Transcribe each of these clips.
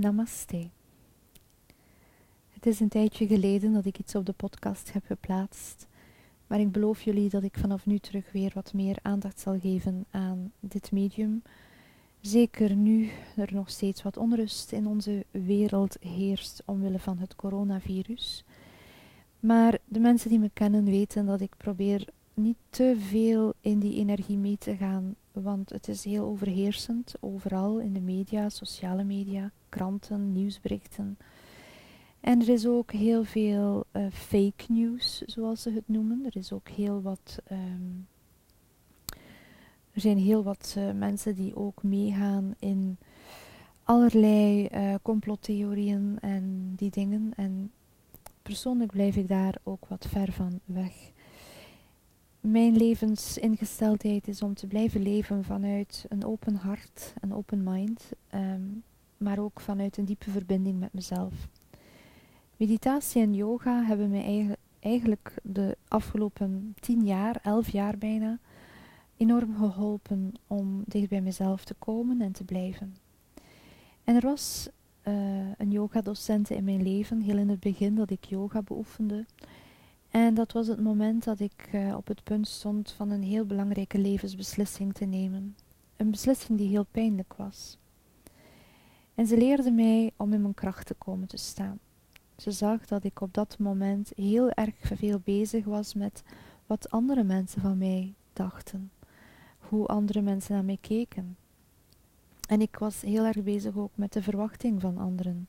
Namaste. Het is een tijdje geleden dat ik iets op de podcast heb geplaatst, maar ik beloof jullie dat ik vanaf nu terug weer wat meer aandacht zal geven aan dit medium. Zeker nu er nog steeds wat onrust in onze wereld heerst omwille van het coronavirus. Maar de mensen die me kennen weten dat ik probeer niet te veel in die energie mee te gaan, want het is heel overheersend overal in de media, sociale media, kranten, nieuwsberichten. En er is ook heel veel uh, fake news, zoals ze het noemen. Er is ook heel wat. Um, er zijn heel wat uh, mensen die ook meegaan in allerlei uh, complottheorieën en die dingen. En persoonlijk blijf ik daar ook wat ver van weg. Mijn levensingesteldheid is om te blijven leven vanuit een open hart, een open mind, um, maar ook vanuit een diepe verbinding met mezelf. Meditatie en yoga hebben mij eigenlijk de afgelopen tien jaar, elf jaar bijna, enorm geholpen om dicht bij mezelf te komen en te blijven. En er was uh, een yogadocent in mijn leven, heel in het begin dat ik yoga beoefende. En dat was het moment dat ik uh, op het punt stond van een heel belangrijke levensbeslissing te nemen. Een beslissing die heel pijnlijk was. En ze leerde mij om in mijn kracht te komen te staan. Ze zag dat ik op dat moment heel erg veel bezig was met wat andere mensen van mij dachten, hoe andere mensen naar mij keken. En ik was heel erg bezig ook met de verwachting van anderen.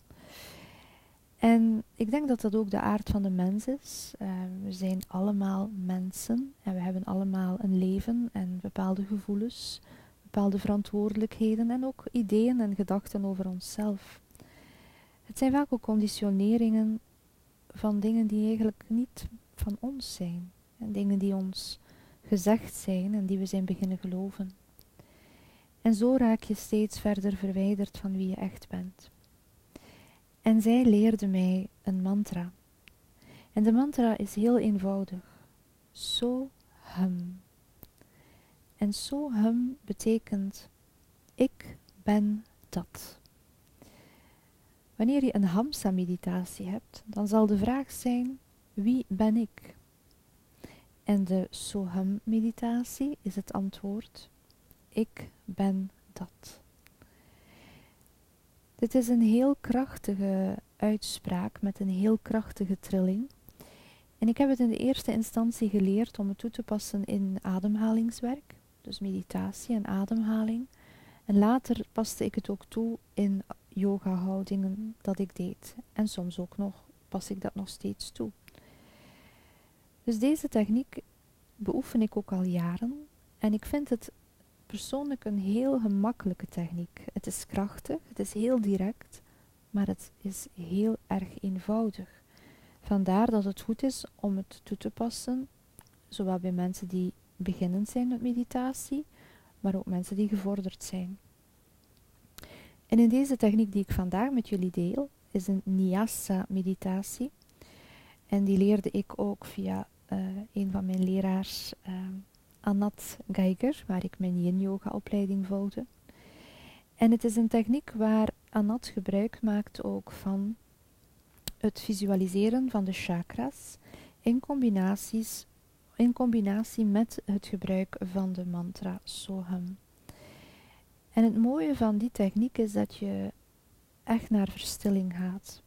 En ik denk dat dat ook de aard van de mens is. Uh, we zijn allemaal mensen en we hebben allemaal een leven en bepaalde gevoelens, bepaalde verantwoordelijkheden en ook ideeën en gedachten over onszelf. Het zijn vaak ook conditioneringen van dingen die eigenlijk niet van ons zijn. En dingen die ons gezegd zijn en die we zijn beginnen geloven. En zo raak je steeds verder verwijderd van wie je echt bent. En zij leerde mij een mantra. En de mantra is heel eenvoudig. So hum. En so hum betekent ik ben dat. Wanneer je een Hamsa-meditatie hebt, dan zal de vraag zijn: wie ben ik? En de Soham-meditatie is het antwoord: ik ben dat. Dit is een heel krachtige uitspraak met een heel krachtige trilling. En ik heb het in de eerste instantie geleerd om het toe te passen in ademhalingswerk, dus meditatie en ademhaling. En later paste ik het ook toe in yoga houdingen dat ik deed. En soms ook nog pas ik dat nog steeds toe. Dus deze techniek beoefen ik ook al jaren en ik vind het persoonlijk een heel gemakkelijke techniek. Het is krachtig, het is heel direct, maar het is heel erg eenvoudig. Vandaar dat het goed is om het toe te passen, zowel bij mensen die beginnend zijn met meditatie, maar ook mensen die gevorderd zijn. En in deze techniek die ik vandaag met jullie deel, is een Nyasa meditatie. En die leerde ik ook via uh, een van mijn leraars, uh, Anat Geiger, waar ik mijn yin yoga opleiding volgde. En het is een techniek waar Anat gebruik maakt ook van het visualiseren van de chakras in, combinaties, in combinatie met het gebruik van de mantra Soham. En het mooie van die techniek is dat je echt naar verstilling gaat.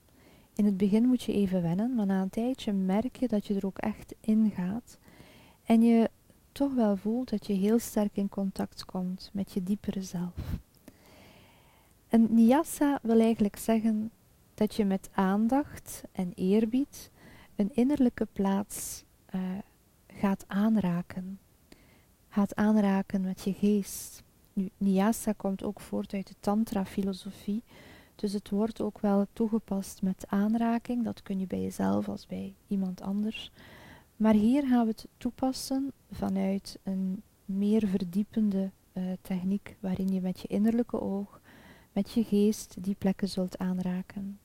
In het begin moet je even wennen, maar na een tijdje merk je dat je er ook echt in gaat. En je toch wel voelt dat je heel sterk in contact komt met je diepere zelf. Een nyasa wil eigenlijk zeggen dat je met aandacht en eerbied een innerlijke plaats uh, gaat aanraken. Gaat aanraken met je geest. Nu, Nyasa komt ook voort uit de Tantra-filosofie, dus het wordt ook wel toegepast met aanraking. Dat kun je bij jezelf als bij iemand anders. Maar hier gaan we het toepassen vanuit een meer verdiepende uh, techniek, waarin je met je innerlijke oog, met je geest, die plekken zult aanraken.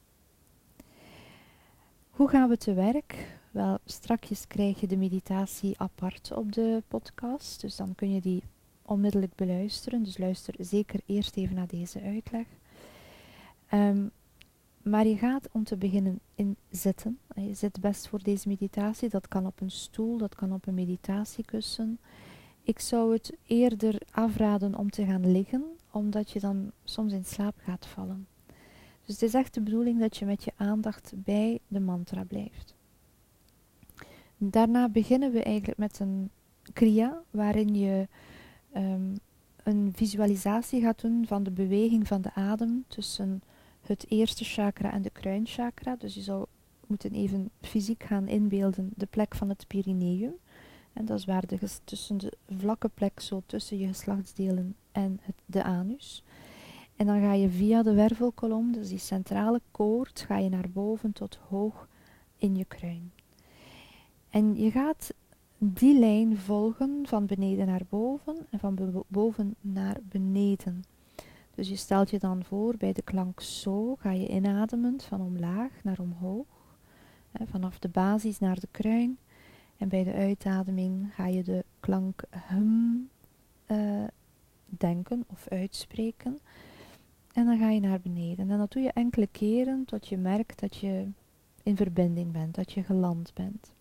Hoe gaan we te werk? Wel, strakjes krijg je de meditatie apart op de podcast, dus dan kun je die onmiddellijk beluisteren. Dus luister zeker eerst even naar deze uitleg. Um, maar je gaat om te beginnen in zitten. Je zit best voor deze meditatie. Dat kan op een stoel, dat kan op een meditatiekussen. Ik zou het eerder afraden om te gaan liggen, omdat je dan soms in slaap gaat vallen. Dus het is echt de bedoeling dat je met je aandacht bij de mantra blijft. Daarna beginnen we eigenlijk met een kriya, waarin je um, een visualisatie gaat doen van de beweging van de adem tussen het eerste chakra en de kruinchakra. Dus je zou moeten even fysiek gaan inbeelden de plek van het perineum. En dat is waar de, tussen de vlakke plek, zo tussen je geslachtsdelen en het, de anus. En dan ga je via de wervelkolom, dus die centrale koord, ga je naar boven tot hoog in je kruin. En je gaat die lijn volgen van beneden naar boven en van boven naar beneden. Dus je stelt je dan voor bij de klank zo ga je inademend van omlaag naar omhoog, hè, vanaf de basis naar de kruin. En bij de uitademing ga je de klank hum uh, denken of uitspreken. En dan ga je naar beneden. En dat doe je enkele keren tot je merkt dat je in verbinding bent, dat je geland bent.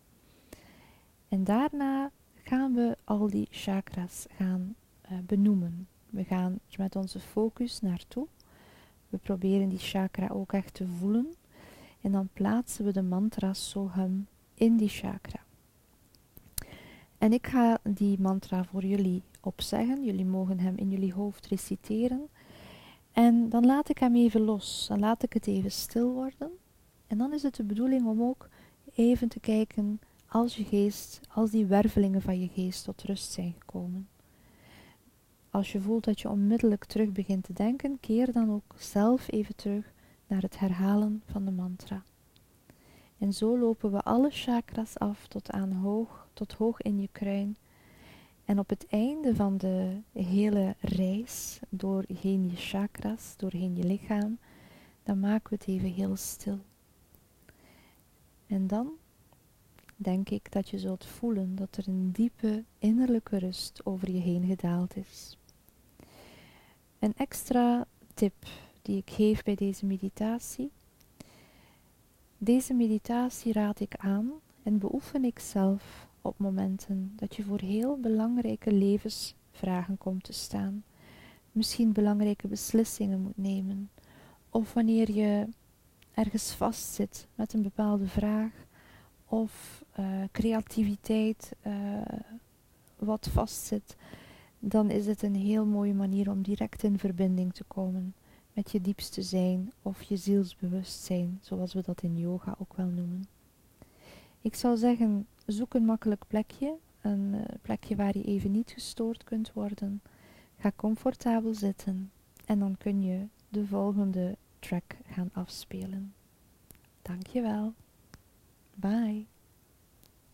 En daarna gaan we al die chakras gaan uh, benoemen. We gaan met onze focus naartoe. We proberen die chakra ook echt te voelen. En dan plaatsen we de mantra Soham in die chakra. En ik ga die mantra voor jullie opzeggen. Jullie mogen hem in jullie hoofd reciteren. En dan laat ik hem even los. Dan laat ik het even stil worden. En dan is het de bedoeling om ook even te kijken als je geest, als die wervelingen van je geest tot rust zijn gekomen. Als je voelt dat je onmiddellijk terug begint te denken, keer dan ook zelf even terug naar het herhalen van de mantra. En zo lopen we alle chakras af tot aan hoog, tot hoog in je kruin. En op het einde van de hele reis, doorheen je chakras, doorheen je lichaam, dan maken we het even heel stil. En dan denk ik dat je zult voelen dat er een diepe innerlijke rust over je heen gedaald is. Een extra tip die ik geef bij deze meditatie. Deze meditatie raad ik aan en beoefen ik zelf op momenten dat je voor heel belangrijke levensvragen komt te staan. Misschien belangrijke beslissingen moet nemen. Of wanneer je ergens vastzit met een bepaalde vraag. Of creativiteit uh, wat vastzit dan is het een heel mooie manier om direct in verbinding te komen met je diepste zijn of je zielsbewustzijn, zoals we dat in yoga ook wel noemen. Ik zou zeggen, zoek een makkelijk plekje, een uh, plekje waar je even niet gestoord kunt worden. Ga comfortabel zitten en dan kun je de volgende track gaan afspelen. Dankjewel. Bye.